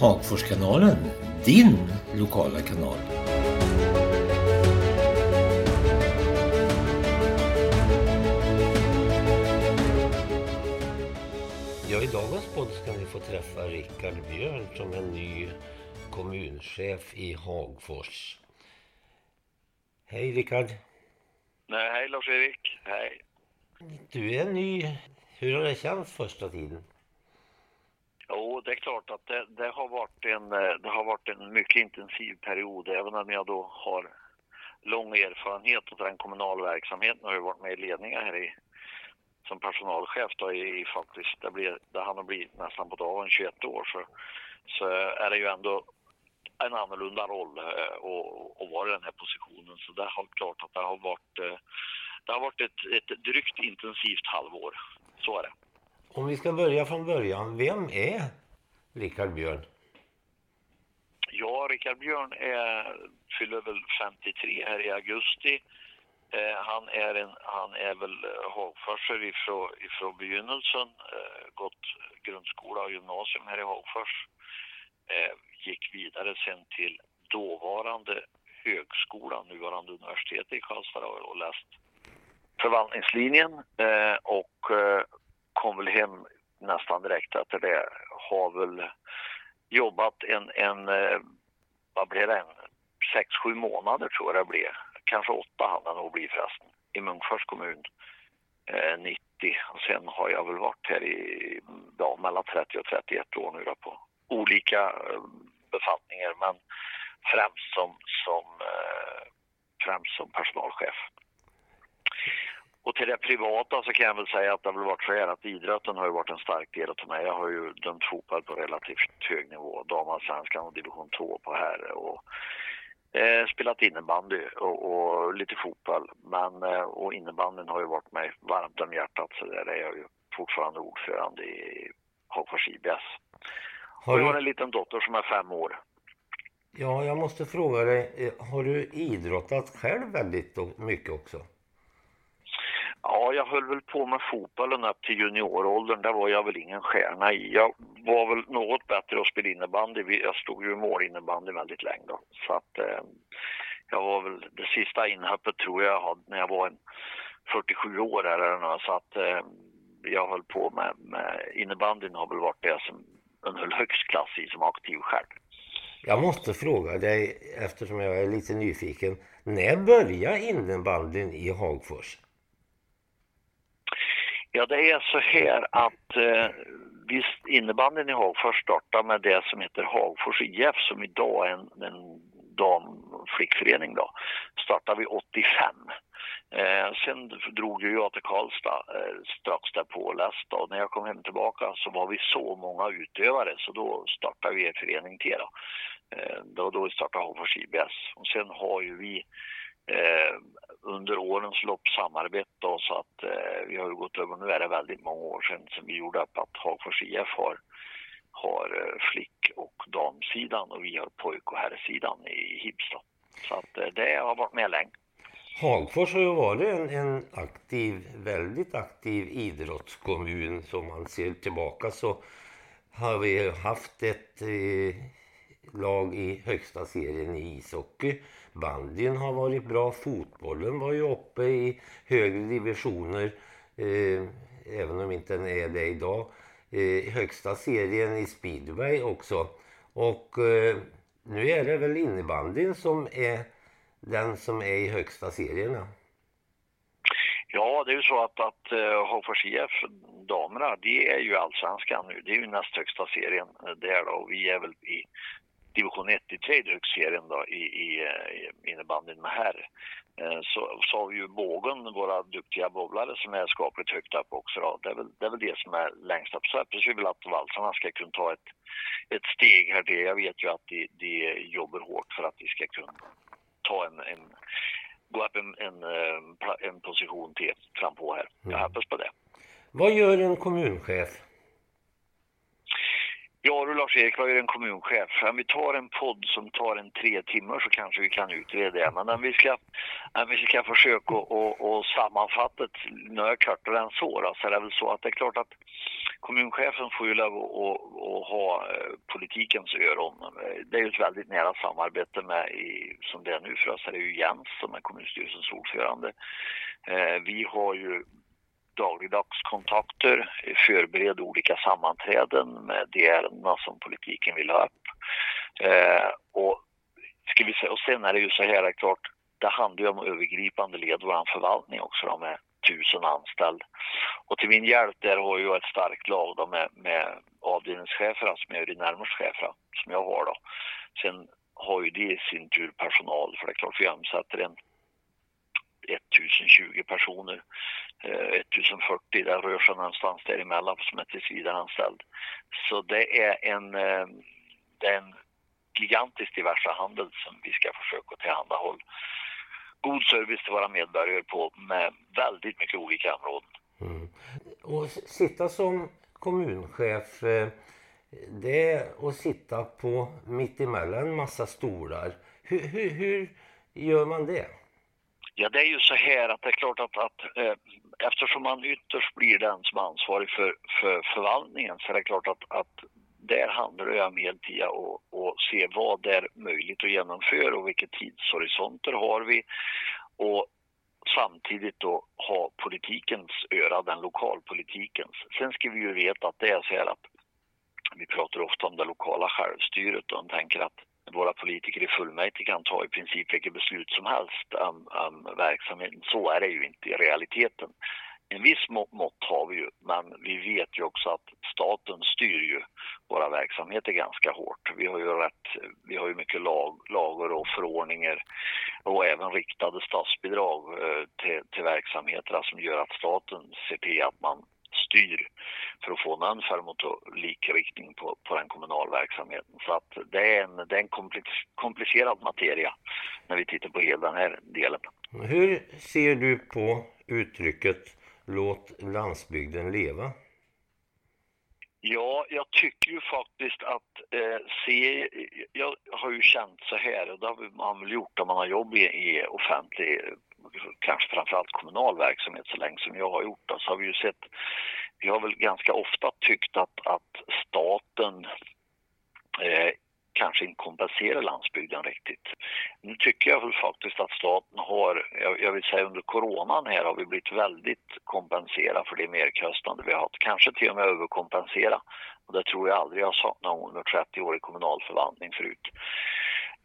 Hagforskanalen, din lokala kanal. Ja, i dagens podd ska ni få träffa Rickard Björn som är ny kommunchef i Hagfors. Hej Rickard! Nej, hej Lars-Erik, hej! Du är ny. Hur har det känts första tiden? Jo, det är klart att det, det, har varit en, eh, det har varit en mycket intensiv period, även om jag då har lång erfarenhet av den kommunala verksamheten och har varit med i ledningen här i, som personalchef då i, i faktiskt, det, blir, det hann bli nästan på dagen 21 år så, så är det ju ändå en annorlunda roll eh, att vara i den här positionen. Så det är klart att det har varit, eh, det har varit ett, ett drygt intensivt halvår. Så är det. Om vi ska börja från början, vem är Rickard Björn? Ja, Rickard Björn är, fyller väl 53 här i augusti. Eh, han, är en, han är väl eh, Hagforsare ifrån, ifrån begynnelsen, eh, gått grundskola och gymnasium här i Hagfors. Eh, gick vidare sen till dåvarande högskolan, nuvarande universitetet i Karlstad och läst förvaltningslinjen eh, och eh, kom väl hem nästan direkt efter det. Har väl jobbat en, en eh, vad blev det, en sex, sju månader tror jag det blev. Kanske åtta hann det nog bli förresten, i Munkfors kommun eh, 90. Och sen har jag väl varit här i ja, mellan 30 och 31 år nu då på olika eh, befattningar men främst som, som, eh, främst som personalchef. Och till det privata så kan jag väl säga att det har varit så här att idrotten har ju varit en stark del av mig. Jag har ju dömt fotboll på relativt hög nivå, damallsvenskan och division 2 på herre och eh, spelat innebandy och, och, lite fotboll. Men eh, och innebandyn har ju varit mig varmt om hjärtat så där är jag ju fortfarande ordförande i Hagfors IBS. Har du... Jag har en liten dotter som är fem år. Ja, jag måste fråga dig, eh, har du idrottat själv väldigt mycket också? Ja, jag höll väl på med fotbollen upp till junioråldern. Där var jag väl ingen stjärna i. Jag var väl något bättre att spela innebandy. Jag stod ju i mål innebandy väldigt länge då. Så att eh, jag var väl det sista inhoppet tror jag hade när jag var en 47 år eller något. Så att eh, jag höll på med, med innebandyn har väl varit det som en höll högst klass i som aktiv själv. Jag måste fråga dig, eftersom jag är lite nyfiken. När började innebandyn i Hagfors? Ja, det är så här att eh, visst innebandyn i Hagfors startade med det som heter Hagfors IF som idag är en, en damflickförening då. Startade vi 85. Eh, sen drog ju jag till Karlstad eh, strax därpå och läste och när jag kom hem tillbaka så var vi så många utövare så då startade vi en förening till då. Eh, då, då vi startade Hagfors IBS och sen har ju vi eh, under årens lopp samarbetat så att eh, vi har ju gått över, nu är det väldigt många år sedan som vi gjorde upp att Hagfors IF har, har eh, flick och damsidan och vi har pojk och herrsidan i Hibstad. Så att eh, det har varit med länge. Hagfors har ju varit en, en, aktiv, väldigt aktiv idrottskommun. Som man ser tillbaka så har vi haft ett eh, lag i högsta serien i ishockey. Bandyn har varit bra. Fotbollen var ju uppe i högre divisioner. Eh, även om inte den är det idag. Eh, högsta serien i speedway också. Och eh, nu är det väl innebandyn som är den som är i högsta serierna. Ja, det är ju så att, att eh, uh, IF, damerna, de är ju allsvenskan nu. Det är ju näst högsta serien eh, där då. Vi är väl i division 1 i tredje högserien då i, i, i innebandyn med herr. Eh, så, så har vi ju bågen, våra duktiga bowlare som är skapligt högt upp också. Då. Det, är väl, det är väl det som är längst upp. Så hoppas vi vill att valsarna ska kunna ta ett, ett steg här. Det, jag vet ju att de, de jobbar hårt för att de ska kunna ta en, en gå upp en, en, eh, en position till fram på här. Jag mm. hoppas på det. Vad gör en kommunchef? Ja du Lars-Erik, vad är en kommunchef? Om vi tar en podd som tar en tre timmar så kanske vi kan utreda det. Men om vi ska, om vi ska försöka att sammanfatta det något kortare än så då, så är det väl så att det är klart att kommunchefen får ju lov att att ha eh, politikens öron. Det är ju ett väldigt nära samarbete med, i, som det är nu för oss, är det ju Jens som är kommunstyrelsens ordförande. Eh, vi har ju dagligdags kontakter, förbereder olika sammanträden med de ärendena som politiken vill ha upp. Eh, och, ska vi säga, och sen är det ju så här, är klart, det handlar ju om övergripande led vår förvaltning också då, med tusen anställda. Och till min hjälp där har jag ett starkt lag då, med, med avdelningschefer, som är de närmaste cheferna, som jag har då. Sen har ju de i sin tur personal, för det är klart vi omsätter en 1020 personer, eh, 1040, det rör sig någonstans däremellan som är tillsvidareanställd. Så det är en, eh, det är en gigantisk diverse handel som vi ska försöka tillhandahålla god service till våra medborgare på med väldigt mycket olika områden. Mm. Och sitta som kommunchef, eh, det är att sitta på mittemellan en massa stolar. Hur, hur, hur gör man det? Ja, det är ju så här att det är klart att, att eh, eftersom man ytterst blir den som är ansvarig för, för förvaltningen så är det klart att, att där handlar det om hela tiden och, och se vad det är möjligt att genomföra och vilka tidshorisonter har vi och samtidigt då ha politikens öra, den lokalpolitikens. Sen ska vi ju veta att det är så här att vi pratar ofta om det lokala självstyret och tänker att våra politiker i fullmäktige kan ta i princip vilket beslut som helst om, om verksamheten. Så är det ju inte i realiteten. En viss mått har vi ju, men vi vet ju också att staten styr ju våra verksamheter ganska hårt. Vi har ju, rätt, vi har ju mycket lag, lagar och förordningar och även riktade statsbidrag eh, till, till verksamheterna som gör att staten ser till att man styr för att få någon form av likriktning på, på den kommunala verksamheten. Så att det är en, det är en komplicerad materia när vi tittar på hela den här delen. Hur ser du på uttrycket Låt landsbygden leva? Ja, jag tycker ju faktiskt att eh, se, jag har ju känt så här och det har man väl gjort om man har jobb i, i offentlig, kanske framförallt kommunal verksamhet så länge som jag har gjort det, så har vi ju sett, vi har väl ganska ofta tyckt att, att staten eh, kanske inte kompenserar landsbygden riktigt. Nu tycker jag väl faktiskt att staten har, jag vill säga under coronan här har vi blivit väldigt kompenserade för det merkostnader vi har haft. Kanske till och med överkompensera. Och det tror jag aldrig jag har saknat under 30 år i kommunal förvaltning förut.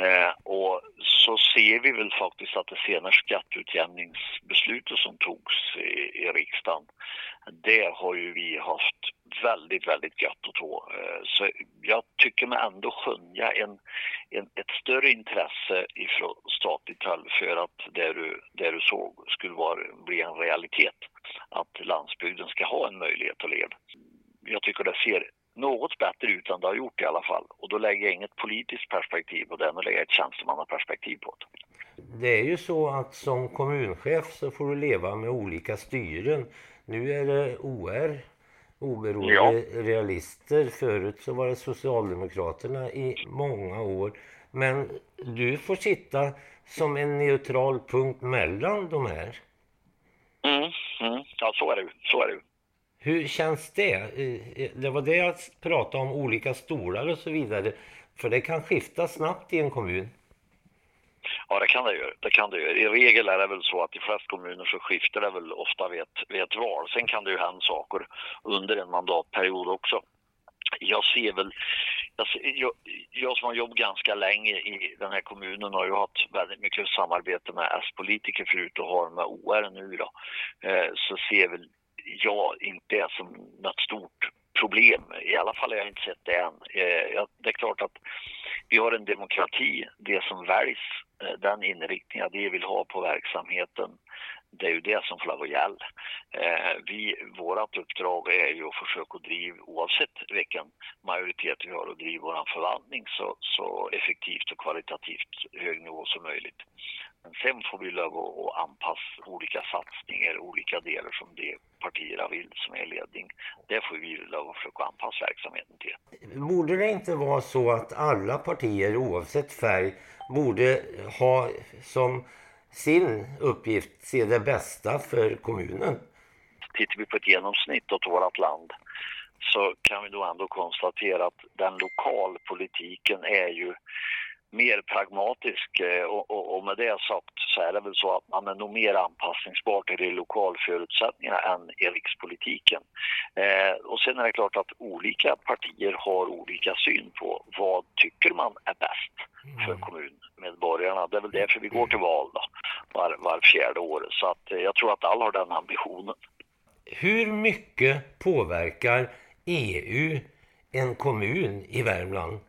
Eh, och så ser vi väl faktiskt att det senaste skatteutjämningsbeslutet som togs i, i riksdagen, det har ju vi haft väldigt, väldigt gött att ta. Eh, så jag tycker mig ändå skönja en, en, ett större intresse ifrån statligt håll för att det du, det du såg skulle vara, bli en realitet. Att landsbygden ska ha en möjlighet att leva. Jag tycker det ser något bättre ut än det har gjort i alla fall. Och då lägger jag inget politiskt perspektiv på det, men lägger ett tjänstemannaperspektiv på det. Det är ju så att som kommunchef så får du leva med olika styren. Nu är det OR, oberoende ja. realister. Förut så var det Socialdemokraterna i många år. Men du får sitta som en neutral punkt mellan de här. Mm, mm. Ja, så är det Så är det hur känns det? Det var det jag pratade om, olika stolar och så vidare. För det kan skifta snabbt i en kommun. Ja, det kan det göra. Det kan det göra. I regel är det väl så att i flest kommuner så skiftar det väl ofta vid ett, vid ett val. Sen kan det ju hända saker under en mandatperiod också. Jag ser väl, jag, jag, jag som har jobbat ganska länge i den här kommunen har ju haft väldigt mycket samarbete med S-politiker förut och har med OR nu då. Eh, så ser väl jag inte är som något stort problem. I alla fall har jag inte sett det än. Eh, det är klart att vi har en demokrati. Det som väljs, eh, den inriktningen det vill ha på verksamheten, det är ju det som får lov att gälla. Eh, vi, vårt uppdrag är ju att försöka driva, oavsett vilken majoritet vi har, att driva vår förvaltning så, så effektivt och kvalitativt hög nivå som möjligt. Men sen får vi lov att anpassa olika satsningar, olika delar som de partierna vill som är ledning. Det får vi lov att försöka anpassa verksamheten till. Borde det inte vara så att alla partier oavsett färg borde ha som sin uppgift se det bästa för kommunen? Tittar vi på ett genomsnitt åt vårt land så kan vi då ändå konstatera att den lokalpolitiken är ju mer pragmatisk eh, och, och, och, med det sagt så är det väl så att man är nog mer anpassningsbar till de lokalförutsättningarna än i rikspolitiken. Eh, och sen är det klart att olika partier har olika syn på vad tycker man är bäst för mm. kommunmedborgarna. Det är väl därför vi går till val då, var, var fjärde år. Så att, eh, jag tror att alla har den ambitionen. Hur mycket påverkar EU en kommun i Värmland?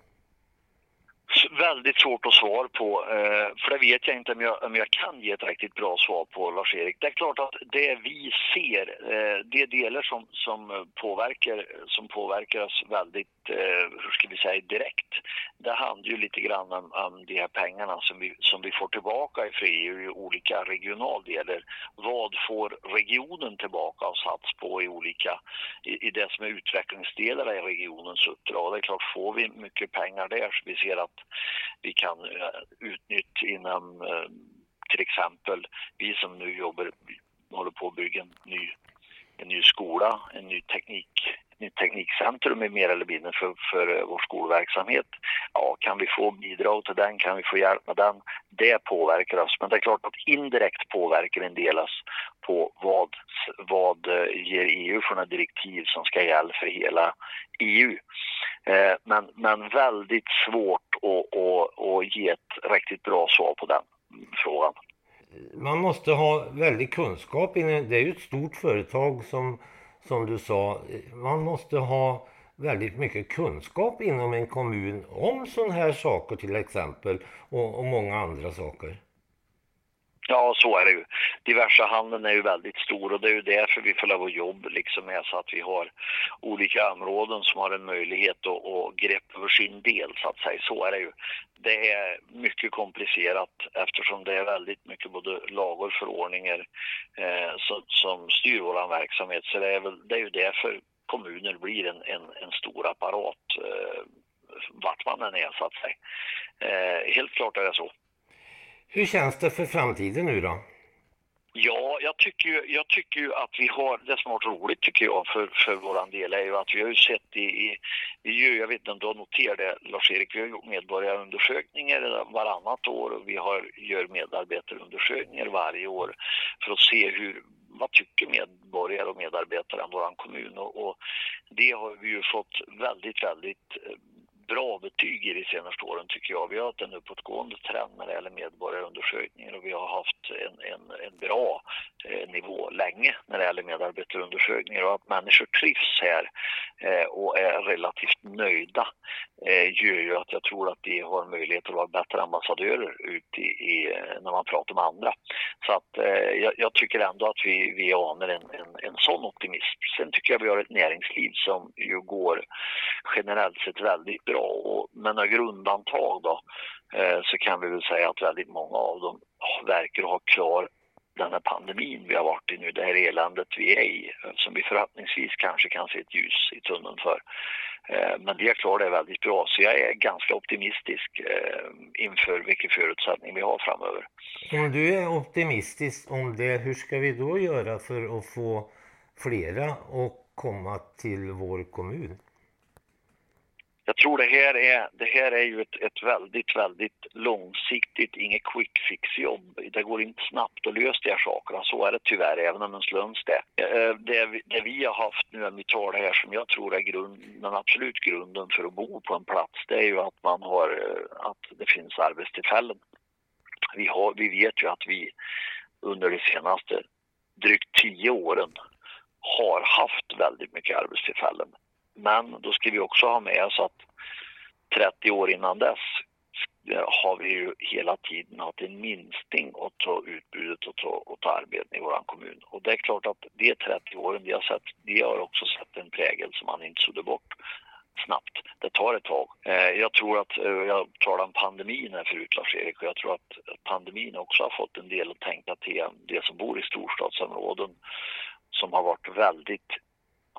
Väldigt svårt att svara på, eh, för det vet jag inte om jag, om jag kan ge ett riktigt bra svar på, Lars-Erik. Det är klart att det vi ser, eh, det delar som, som, påverkar, som påverkar oss väldigt, eh, hur ska vi säga, direkt. Det handlar ju lite grann om, om de här pengarna som vi, som vi får tillbaka ifrån EU i olika regionaldelar. Vad får regionen tillbaka och sats på i olika, i, i det som är utvecklingsdelar i regionens uppdrag. Det är klart, får vi mycket pengar där så vi ser att vi kan eh, utnyttja inom eh, till exempel vi som nu jobbar, håller på att bygga en ny, en ny skola, en ny teknik, nytt teknikcentrum är mer eller mindre för, för eh, vår skolverksamhet. Ja, kan vi få bidrag till den, kan vi få hjälp med den, det påverkar oss. Men det är klart att indirekt påverkar en del oss på vad, vad ger EU för några direktiv som ska gälla för hela EU. Eh, men, men väldigt svårt att, att, att ge ett riktigt bra svar på den frågan. Man måste ha väldig kunskap. Det är ju ett stort företag som, som du sa. Man måste ha väldigt mycket kunskap inom en kommun om sådana här saker till exempel och, och många andra saker. Ja, så är det ju. Diverse handeln är ju väldigt stor och det är ju därför vi får lov att jobba liksom med så att vi har olika områden som har en möjlighet att, att greppa över sin del så att säga. Så är det ju. Det är mycket komplicerat eftersom det är väldigt mycket både lagar och förordningar eh, som, som styr vår verksamhet. Så det är, väl, det är ju därför kommuner blir en, en, en stor apparat eh, vart man än är så att säga. Eh, helt klart är det så. Hur känns det för framtiden nu då? Ja, jag tycker, ju, jag tycker ju att vi har, det som har varit roligt tycker jag för, för våran del är ju att vi har ju sett i, i, i jag vet inte om du har noterat det Lars-Erik, vi har gjort medborgarundersökningar varannat år och vi har, gör medarbetarundersökningar varje år för att se hur, vad tycker medborgare och medarbetare om våran kommun och, och det har vi ju fått väldigt, väldigt eh, bra betyg i de senaste åren tycker jag. Vi har haft en uppåtgående trend när det gäller medborgarundersökningar och vi har haft en, en, en bra Eh, nivå länge när det gäller medarbetarundersökningar och att människor trivs här eh, och är relativt nöjda eh, gör ju att jag tror att de har möjlighet att vara bättre ambassadörer ut i, i när man pratar med andra. Så att jag, jag, tycker ändå att vi, vi anar en, en, en sån optimism. Sen tycker jag vi har ett näringsliv som ju går generellt sett väldigt bra och med några grundantag då så kan vi väl säga att väldigt många av dem verkar ha klar den här pandemin vi har varit i nu, det här eländet vi är i, eh, som vi förhoppningsvis kanske kan se ett ljus i tunneln för. Eh, men det klarar det väldigt bra, så jag är ganska optimistisk eh, inför vilka förutsättningar vi har framöver. Om du är optimistisk om det, hur ska vi då göra för att få flera att komma till vår kommun? Jag tror det här är, det här är ju ett, ett väldigt, väldigt långsiktigt, inget quick fix jobb. Det går inte snabbt att lösa de här sakerna, så är det tyvärr, även om en slunds eh, det. Det, vi, det vi har haft nu, om vi tar det här som jag tror är grund, den absolut grunden för att bo på en plats, det är ju att man har, eh, att det finns arbetstillfällen. Vi, har, vi vet ju att vi under de senaste drygt tio åren har haft väldigt mycket arbetstillfällen. Men då ska vi också ha med oss att 30 år innan dess har vi ju hela tiden haft en minskning av utbudet och ta, ta arbeten i vår kommun. Och det är klart att de 30 åren vi har sett, de har också sett en prägel som man inte sudde bort snabbt. Det tar ett tag. Eh, jag tror att, eh, jag talade om pandemin här förut Lars-Erik och jag tror att pandemin också har fått en del att tänka till de som bor i storstadsområden som har varit väldigt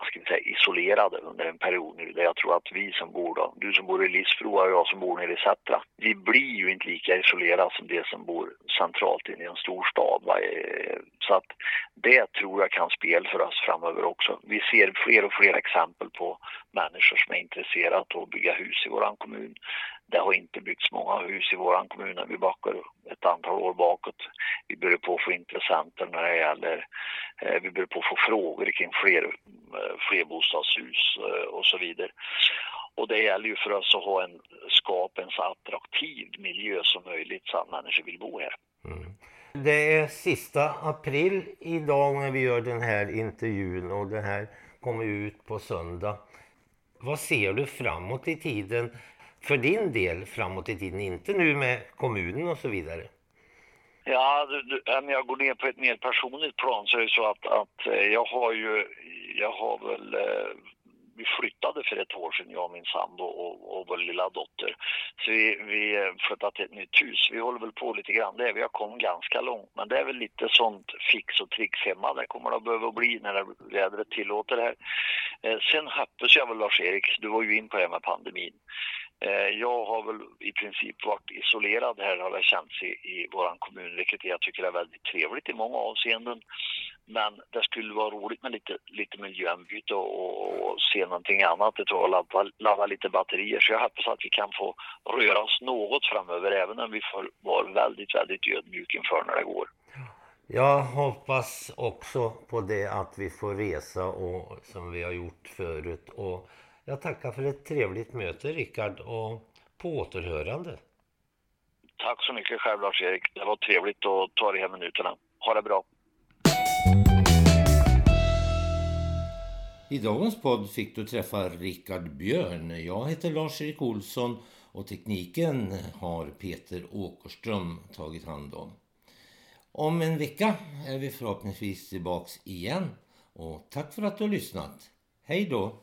vad ska vi säga, isolerade under en period nu där jag tror att vi som bor då, du som bor i Lisfroa och jag som bor nere i Sättra, vi blir ju inte lika isolerade som de som bor centralt inne i en stor stad. Va? Så att det tror jag kan spela för oss framöver också. Vi ser fler och fler exempel på människor som är intresserade av att bygga hus i våran kommun. Det har inte byggts många hus i våran kommun när vi backar ett antal år bakåt. Vi börjar på att få intressenter när det gäller, eh, vi börjar på att få frågor kring fler, flerbostadshus eh, och så vidare. Och det gäller ju för oss att ha en, skapa en så attraktiv miljö som möjligt så att människor vill bo här. Mm. Det är sista april idag när vi gör den här intervjun och den här kommer ut på söndag. Vad ser du framåt i tiden för din del framåt i tiden? Inte nu med kommunen och så vidare. Ja, om jag går ner på ett mer personligt plan så är det så att, att eh, jag har ju, jag har väl eh, vi flyttade för ett år sedan, jag och min sambo och, och vår lilla dotter. Så vi, vi flyttade till ett nytt hus. Vi håller väl på lite grann där. Vi har kommit ganska långt. Men det är väl lite sånt fix och trix hemma. Det kommer det att behöva bli när vädret tillåter det här. Eh, sen hoppas jag väl Lars-Erik, du var ju in på det här med pandemin. Eh, jag har väl i princip varit isolerad här har det känts i, i vår kommun, vilket jag tycker är väldigt trevligt i många avseenden. Men det skulle vara roligt med lite, lite miljöombyte och, och, se någonting annat, och ladda, ladda lite batterier. Så jag hoppas att vi kan få röra oss något framöver, även om vi får vara väldigt, väldigt ödmjuka inför när det går. Jag hoppas också på det att vi får resa och, som vi har gjort förut. Och jag tackar för ett trevligt möte Rickard och på återhörande. Tack så mycket själv Lars-Erik. Det var trevligt att ta de här minuterna. Ha det bra. I dagens podd fick du träffa Rickard Björn. Jag heter Lars-Erik Olsson och tekniken har Peter Åkerström tagit hand om. Om en vecka är vi förhoppningsvis tillbaks igen. Och tack för att du har lyssnat. Hej då!